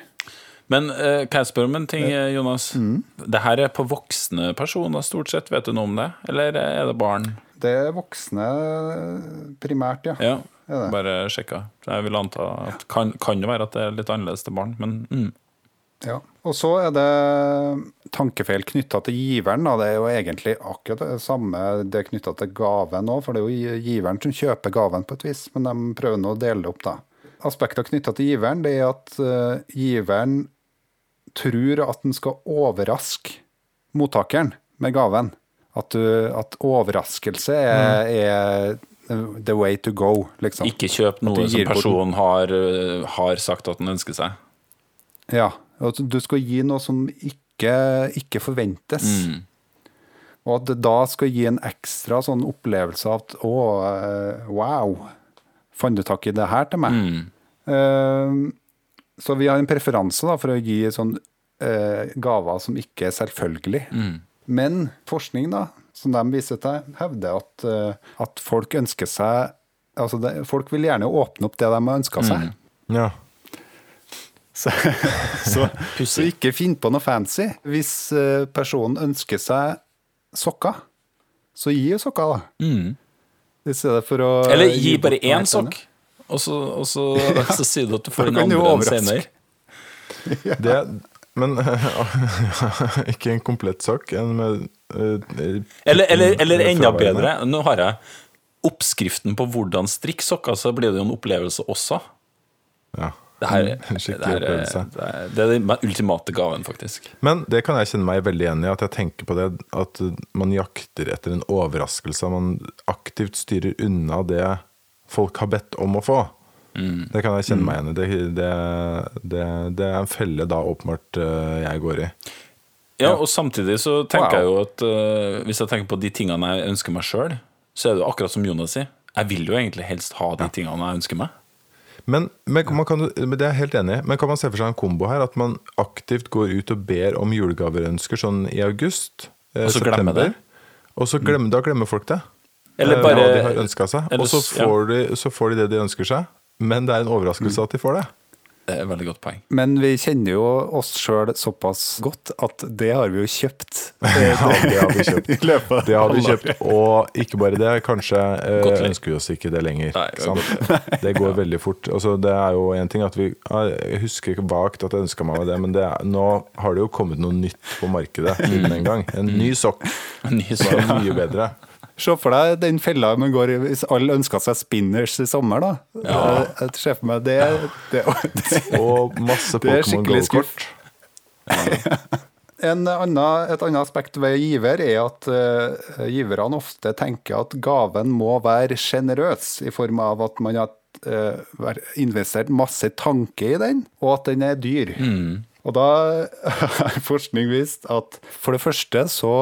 Men eh, kan jeg spørre om en ting, Jonas? Jonas? Det her er på voksne personer stort sett, vet du noe om det? Eller er det barn? Det er voksne primært, ja. Ja, bare sjekka. Jeg vil anta at kan, kan det være at det er litt annerledes til barn, men mm. Ja. Og så er det tankefeil knytta til giveren. Da. Det er jo egentlig akkurat det samme det er knytta til gaven òg, for det er jo giveren som kjøper gaven på et vis, men de prøver nå å dele det opp, da. Aspekter knytta til giveren, det er at uh, giveren tror at den skal overraske mottakeren med gaven. At, du, at overraskelse er, er the way to go, liksom. ikke kjøp noe som personen har, eh, har sagt at den ønsker seg. Ja, at du skal gi noe som ikke, ikke forventes. Mm. Og at det da skal gi en ekstra sånn opplevelse av at å, eh, wow, fant du tak i det her til meg? Mm. Eh, så vi har en preferanse da, for å gi sånn eh, gaver som ikke er selvfølgelig. Mm. Men forskning, da, som de viser til, hevder at, eh, at folk ønsker seg Altså det, folk vil gjerne åpne opp det de har ønska seg. Ja. [laughs] Så, så, så ikke finn på noe fancy. Hvis eh, personen ønsker seg sokker, så gi jo sokker, da. Mm. I stedet for å Eller gi gi bare én sokk, og så, og så, [laughs] så sier du at du får en den andre senere. [laughs] Det, men [laughs] ikke en komplett sak. En med eh, Eller, eller, eller enda bedre, nå har jeg oppskriften på hvordan strikke sokker, så blir det jo en opplevelse også. Ja. Det her, [laughs] det, her er, opplevelse. det, er, det er den ultimate gaven, faktisk. Men det kan jeg kjenne meg veldig igjen i, at jeg tenker på det at man jakter etter en overraskelse. Man aktivt styrer unna det folk har bedt om å få. Det kan jeg kjenne meg igjen i. Det, det, det, det er en felle da åpenbart eh, jeg går i. Ja, og samtidig så tenker Wow. jeg jo at uh, hvis jeg tenker på de tingene jeg ønsker meg sjøl, så er det jo akkurat som Jonas sier. Jeg vil jo egentlig helst ha de tingene jeg ønsker meg. Men, men man kan, det er jeg helt enig i. Men kan man se for seg en kombo her? At man aktivt går ut og ber om julegaveønsker sånn i august? Eh, Og så glemmer det. Og så glemmer, da glemmer folk det. Eller Eh, bare- Hva de har ønska seg. Og så får, ja. de, så får de det de ønsker seg. Men det er en overraskelse at de får det. Det er veldig godt poeng. Men vi kjenner jo oss sjøl såpass godt at det har vi jo kjøpt. [laughs] Ja, det har vi kjøpt. [laughs] I løpet av Det har vi kjøpt, og ikke bare det, kanskje eh, ønsker vi oss ikke det lenger. Nei, det sant? Det går [laughs] veldig fort. Altså, det er jo en ting at vi Jeg husker ikke vagt at jeg ønska meg det, men det er, nå har det jo kommet noe nytt på markedet siden en gang. En ny sokk En ny som sånn. mye bedre. Se for deg den fella man går i hvis alle ønsker seg spinners i sommer, da. Ja. Jeg, jeg meg det, det, [laughs] det. [laughs] Og masse Pokémon. En annen, et annet aspekt ved giver er at uh, giverne ofte tenker at gaven må være sjenerøs, i form av at man har uh, investert masse tanke i den, og at den er dyr. Og da [laughs] har forskning vist at for det første så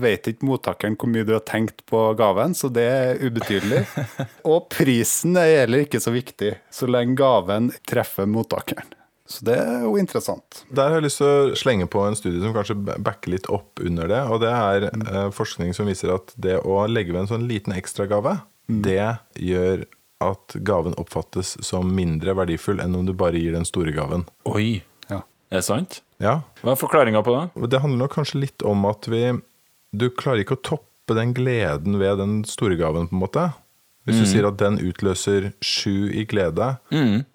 vet ikke mottakeren hvor mye du har tenkt på gaven, så det er ubetydelig. [laughs] Og prisen er heller ikke så viktig, så lenge gaven treffer mottakeren. Så det er jo interessant. Der har jeg lyst til å slenge på en studie som kanskje backer litt opp under det. Og det er eh, forskning som viser at det å legge ved en sånn liten ekstragave, det gjør at gaven oppfattes som mindre verdifull enn om du bare gir den store gaven. Oi. Er det sant? Ja, Hva er forklaringa på det? Det handler nok kanskje litt om at vi Du klarer ikke å toppe den gleden ved den store gaven, på en måte. Hvis du sier at den utløser sju i glede,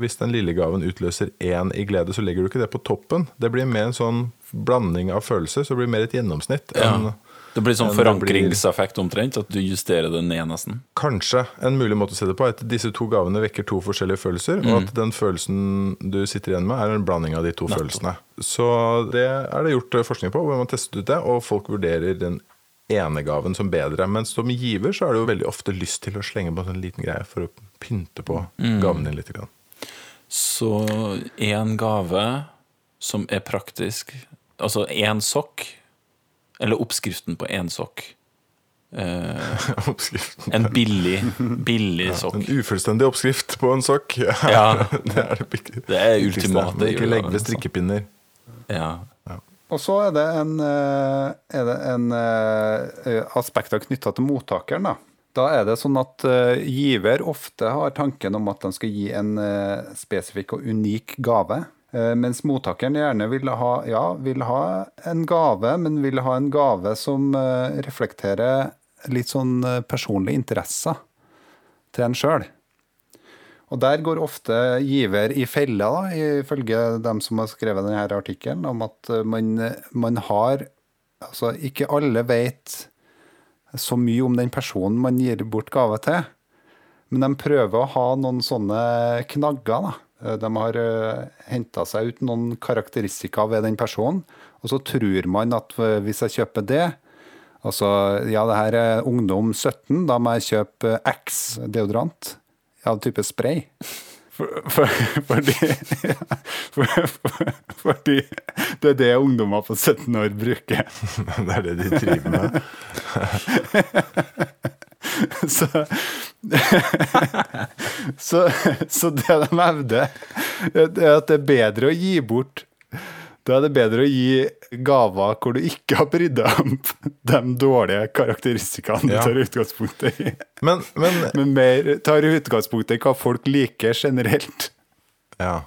hvis den lille gaven utløser én i glede, så legger du ikke det på toppen. Det blir mer en sånn blanding av følelser, så det blir mer et gjennomsnitt Ja. enn Det blir sånn forankringseffekt omtrent, at du justerer det ned nesten. Kanskje en mulig måte å se det på er at disse to gavene vekker to forskjellige følelser, og at den følelsen du sitter igjen med, er en blanding av de to følelsene. Så det er det gjort eh, forskning på, hvor man testet ut det, og folk vurderer den ene gaven som bedre. Men som giver så er det jo veldig ofte lyst til å slenge på en liten greie for å pynte på gaven din litt. Grann. Så én gave som er praktisk Altså én sokk, eller oppskriften på én sokk. Eh, [laughs] Oppskriften. en billig, billig [laughs] sokk. En ufullstendig oppskrift på en sokk. [laughs] Ja. det er det, bik- Det er ultimate Ikke legg ved altså. strikkepinner. Ja. Og så er det en, eh, er det en eh, aspekter knytta til mottakeren. Da. da er det sånn at eh, giver ofte har tanken om at de skal gi en spesifikk og unik gave. Eh, Mens mottakeren gjerne vil ha, ja, vil ha en gave, men vil ha en gave som eh, reflekterer litt sånn eh, personlige interesser til en sjøl. Og der går ofte giver i fella, da, ifølge dem som har skrevet denne artikkelen, om at man, man har Altså, ikke alle vet så mye om den personen man gir bort gave til. Men de prøver å ha noen sånne knagger, da. Eh, De har henta seg ut noen karakteristika ved den personen, og så tror man at eh, hvis jeg kjøper det Altså, ja, det her er ungdom 17, da må jeg kjøpe X deodorant av type spray. For, for, fordi, for, for, fordi det er det ungdommer på 17 år bruker. [laughs] det er det de driver med. [laughs] Så, [laughs] så, så det de hevder, er at det er bedre å gi bort Da er det bedre å gi gaver hvor du ikke har brydd deg om de dårlige karakteristikkene du Ja. tar utgangspunkt i. Men, men Men mer tar utgangspunkt i hva folk liker generelt. Ja.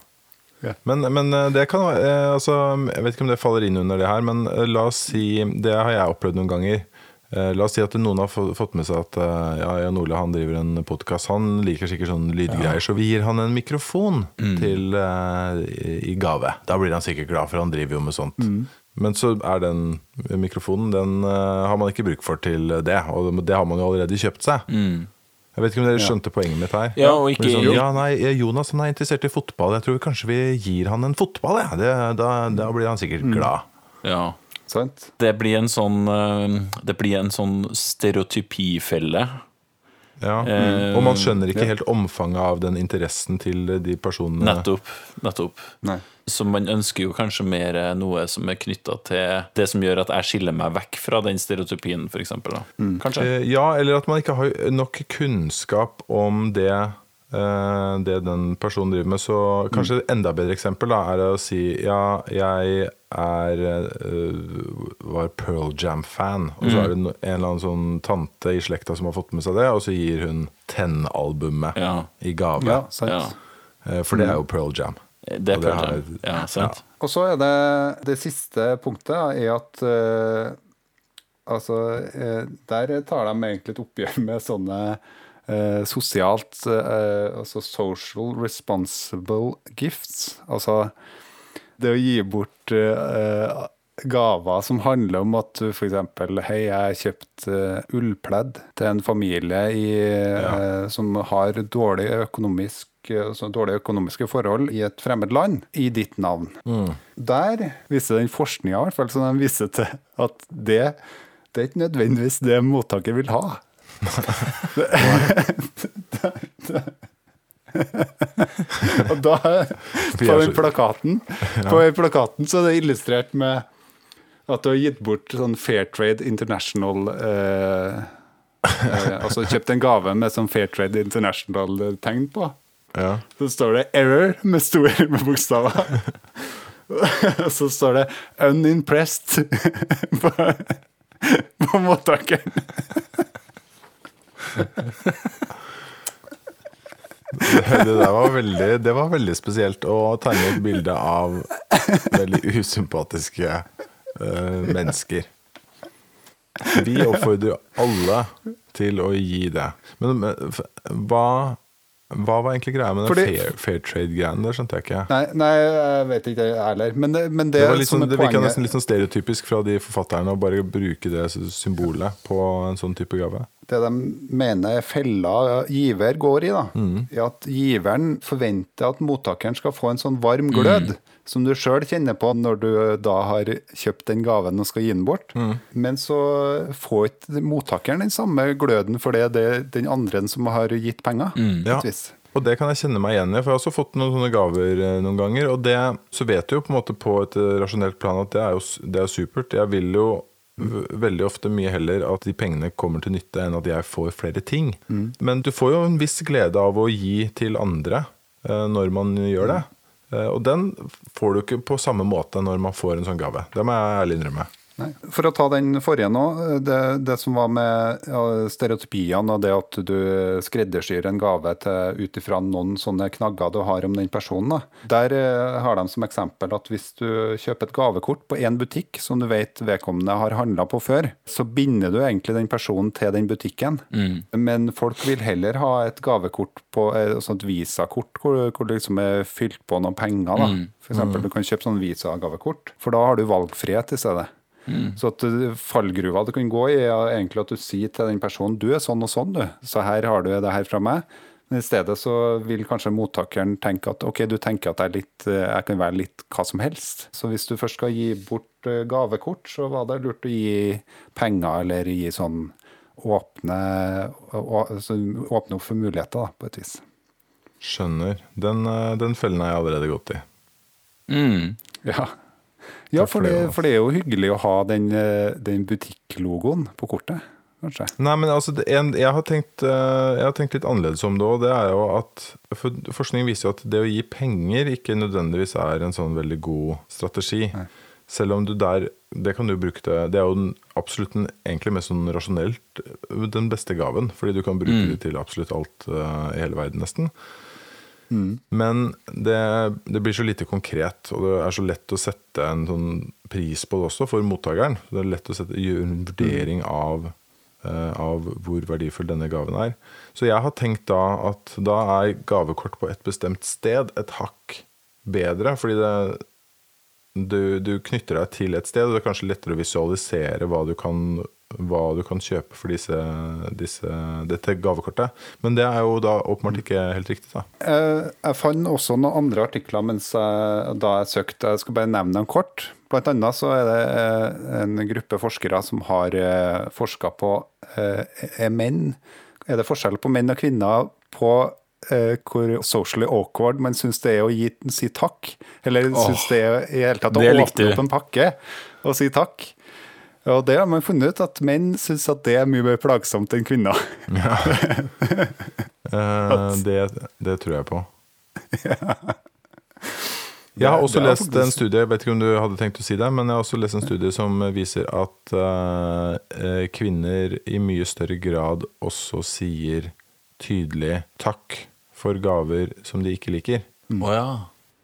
Ja. Men, men eh, det kan eh, altså, Jeg vet ikke om det faller inn under det her, men eh, la oss si Det har jeg opplevd noen ganger. Eh, La oss si at noen har fått med seg at eh, ja, Jan Ole han driver en podkast. Han liker sikkert sånne lydgreier, så vi gir han en mikrofon til, uh, i- gave. Da blir han sikkert glad, for han driver jo med sånt. Men så er den mikrofonen Den uh, har man ikke bruk for til det, og det har man jo allerede kjøpt seg. Jeg vet ikke om dere skjønte poenget mitt her? Ja, og ikke- sånn, ja, nei, Jonas han er interessert i fotball. Jeg tror kanskje vi gir han en fotball. Ja. Det, da, da blir han sikkert glad. ja. Sant? Det blir en sånn eh, Det blir en sånn stereotypifelle. Ja. mm. Og man skjønner ikke helt omfanget av den interessen til de personene. Nettopp. Nettopp. Nei. Så man ønsker jo kanskje mer noe som er knytta til det som gjør at jeg skiller meg vekk fra den stereotypien, f.eks. Kanskje. Eh, Ja, eller at man ikke har nok kunnskap om det det den personen driver med. Så kanskje et enda bedre eksempel da, er å si ja, jeg er eh, var Pearl Jam-fan, og så er det en eller annen sånn tante i slekta som har fått med seg det, og så gir hun Ten-albumet Ja. i gave. Ja, sant. Ja. Eh, For det er jo Pearl Jam. Det er Pearl Jam, Jam. Ja, sant. Og så er det det siste punktet er at uh, Altså, eh, der tar de egentlig et oppgjør med sånne eh, sosialt eh, Altså social responsible gifts. Altså det å gi bort eh, gaver som handler om at du f.eks. Hei, jeg har kjøpt eh, ullpledd til en familie i, eh, som har dårlig økonomisk altså dårlige økonomiske forhold i et fremmed land, i ditt navn. Der viser den forskninga i hvert fall, som de viser til at det, det er ikke nødvendigvis det mottaker vil ha. [laughs] Og da, på den plakaten, på den plakaten så er det illustrert med at du har gitt bort sånn Fairtrade International eh, eh, Altså kjøpt en gave med sånn Fair Trade International-tegn på. Ja. Så står det 'error' med store med bokstaver. [laughs] Og så står det 'unimpressed' [laughs] på, på mottakeren. Det, der var veldig, det var veldig spesielt å tegne et bilde av veldig usympatiske eh, mennesker. Vi oppfordrer alle til å gi det. Men, men hva Hva var egentlig greia med den Fordi- fair, fair trade-greien? Det skjønte jeg ikke. Nei, nei, jeg vet ikke jeg heller. Men men det, Det, sånn, det virka nesten litt sånn stereotypisk fra de forfatterne å bare bruke det symbolet på en sånn type gave. Det de mener er fella giver går i, da, er at giveren forventer at mottakeren skal få en sånn varm glød som du sjøl kjenner på når du da har kjøpt den gaven og skal gi den bort. Men så får ikke mottakeren den samme gløden for det er den andre som har gitt penger. på Ja. Og det kan jeg kjenne meg igjen i, for jeg har også fått noen sånne gaver eh, noen ganger. Og det, så vet du jo på en måte på et eh, rasjonelt plan at det er jo, det er supert. Jeg vil jo veldig ofte mye heller at de pengene kommer til nytte enn at jeg får flere ting. Men du får jo en viss glede av å gi til andre eh, når man gjør det. Eh, Og den får du ikke på samme måte når man får en sånn gave. Det må jeg ærlig innrømme. Nei. For å ta den forrige nå, det, det som var med ja, stereotypiene og det at du skreddersyr en gave til ut ifra noen sånne knagger du har om den personen. Da. Der eh, har de som eksempel at hvis du kjøper et gavekort på én butikk som du vet vedkommende har handla på før, så binder du egentlig den personen til den butikken. Men folk vil heller ha et gavekort på et sånt visakort hvor, hvor det liksom er fylt på noen penger. da. For eksempel, Du kan kjøpe sånn visagavekort, for da har du valgfrihet i stedet. Så at uh, fallgruva du kan gå i, er egentlig at du sier til den personen du er sånn og sånn, du. Så her har du det her fra meg. Men i stedet så vil kanskje mottakeren tenke at ok, du tenker at jeg, er litt, uh, jeg kan være litt hva som helst. Så hvis du først skal gi bort uh, gavekort, så var det lurt å gi penger eller gi sånn åpne, altså åpne opp for muligheter, da, på et vis. Skjønner. Den, eh, den fellen har jeg allerede gått i. Mm. Ja, ja for det, for det er jo hyggelig å ha den, uh, den butikklogoen på kortet, kanskje. Nei, men altså, en, jeg, har tenkt, eh, jeg har tenkt litt annerledes om det òg. Det er jo at for Forskning viser jo at det å gi penger ikke nødvendigvis er en sånn veldig god strategi. Selv om du der Det kan du bruke til Det er jo den, absolutt den egentlig mest sånn rasjonelt eh, den beste gaven. Fordi du kan bruke det til absolutt alt uh, i hele verden, nesten. Men det, det blir så lite konkret, og det er så lett å sette en sånn pris på det også for mottakeren. Det er lett å sette, gjøre en vurdering av, uh, av hvor verdifull denne gaven er. Så jeg har tenkt da at da er gavekort på et bestemt sted et hakk bedre, fordi det, du, du knytter deg til et sted, og det er kanskje lettere å visualisere hva du kan, hva du kan kjøpe for disse, disse, dette gavekortet. Men det er jo da åpenbart ikke helt riktig, da. Eh, Jeg fant også noen andre artikler mens jeg, da jeg søkte. Jeg skal bare nevne dem kort. Blant annet så er det eh, en gruppe forskere som har forska på eh, er menn Er det forskjell på menn og kvinner på eh, hvor socially awkward man syns det er å gi, si takk? Eller syns det er i hele tatt å åpne opp en pakke og si takk? Og det har man funnet ut, at menn syns at det er mye mer plagsomt enn kvinner. [laughs] Eh, det, det tror jeg på. Jeg har også lest en studie, jeg vet ikke om du hadde tenkt å si det, men jeg har også lest en studie som viser at eh, eh, kvinner i mye større grad også sier tydelig takk for gaver som de ikke liker. Å ja.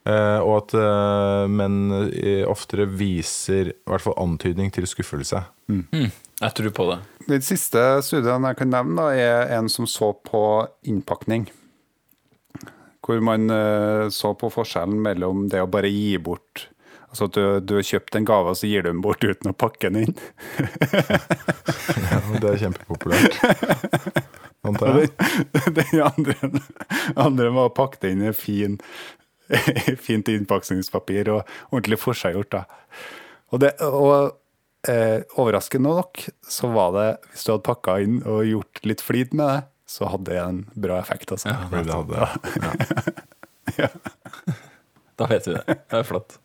Eh, og at eh, menn eh, oftere viser i hvert fall antydning til skuffelse. Jeg tror på det. De siste studiene jeg kan nevne, da, er en som så på innpakning. Hvor man så på forskjellen mellom det å bare gi bort Altså at du, du har kjøpt en gave, og så gir du den bort uten å pakke den inn. [laughs] Ja, det er kjempepopulært. [laughs] Den andre, andre var å pakke det inn i fin, [laughs] fint innpakningspapir og ordentlig forseggjort. Og, det, og eh, overraskende nok så var det, hvis du hadde pakka inn og gjort litt flid med det, så hadde det en bra effekt. altså. Ja, det hadde, [laughs] [laughs] Da vet vi det. Det er flott.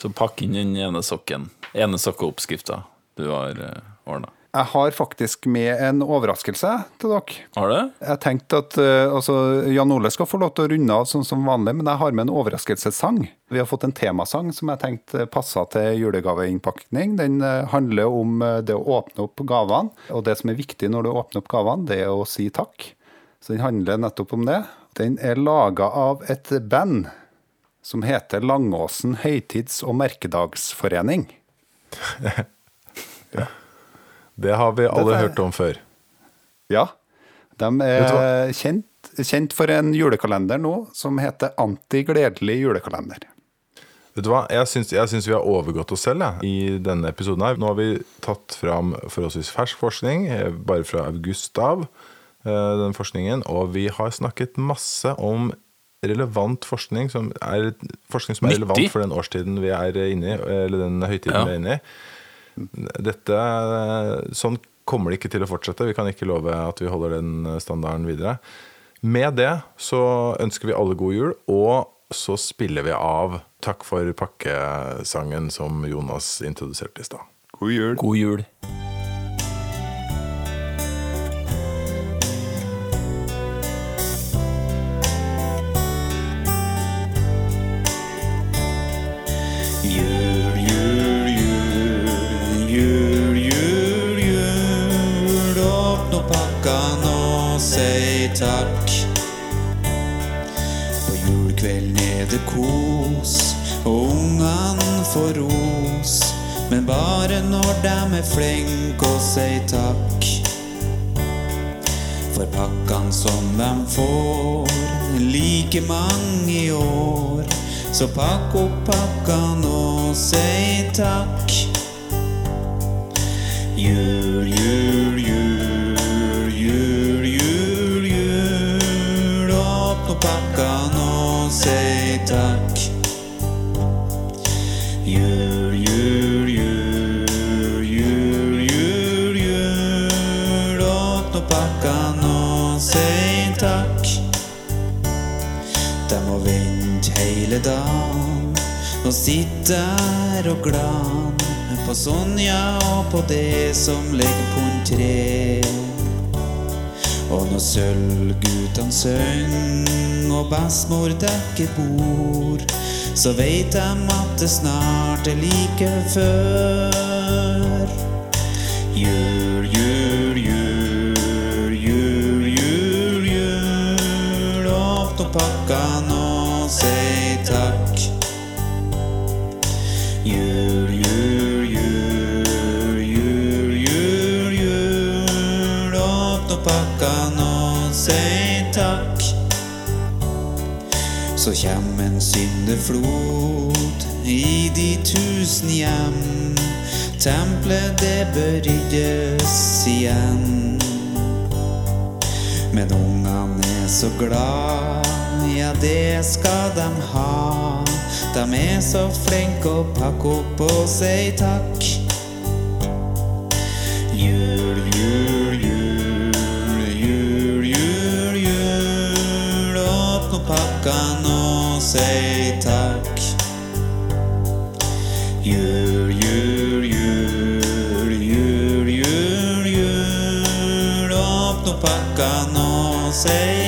Så pakk inn den ene sokken. Ene sokkeoppskrifta du har uh, ordna. Jeg har faktisk med en overraskelse til dere. Har du? Jeg tenkte at eh, altså, Jan Ole skal få lov til å runde av sånn som vanlig, men jeg har med en overraskelsessang. Vi har fått en temasang som jeg tenkte passa til julegaveinnpakning. Den eh, handler om eh, det å åpne opp gavene. Og det som er viktig når du åpner opp gavene, det er å si takk. Så den handler nettopp om det. Den er laga av et band som heter Langåsen høytids- og merkedagsforening. [laughs] det har vi alle Dette er- hørt om før. Ja. De er kjent, kjent for en julekalender nå som heter Anti-gledelig julekalender. Vet du hva, Jeg syns, jeg syns vi har overgått oss selv jeg, i denne episoden. her Nå har vi tatt fram forholdsvis fersk forskning, eh, bare fra august av. eh, Den forskningen, Og vi har snakket masse om relevant forskning, som er forskning som er relevant for den årstiden vi er inne i, eller den høytiden Ja. vi er inne i. Dette, sånn kommer det ikke til å fortsette. Vi kan ikke love at vi holder den standarden videre. Med det så ønsker vi alle god jul, og så spiller vi av Takk for pakkesangen som Jonas introduserte i stad. God jul. God jul. Jul, får ros. Men bare når dem er flinke og sier takk. For pakkene som dem får, like mange i år. Så pakk opp pakkene og si takk. Jul, jul, jul, jul, jul, jul. Åpne pakkene og si takk. Hele dagen og sitte der og glan på Sonja og på det som ligger på en tre. Og når sølvguttene synger og bestemor dekker bord, så veit de at det snart er like før. Jul, jul, jul, jul, jul, jul. Åpne pakka pakkene Jul, jul, jul, jul, jul, jul. Åpne opp pakkene og si takk. Så kjem en syndeflod i de tusen hjem. Tempelet det bør ryddes igjen. Men ungene er så glad, ja det skal de ha. De er så flinke å pakke opp og si takk. Jul, jul, jul, jul, jul, jul. Åpne pakkene og si takk. Jul, jul, jul, jul, jul, jul. Åpne pakkene og si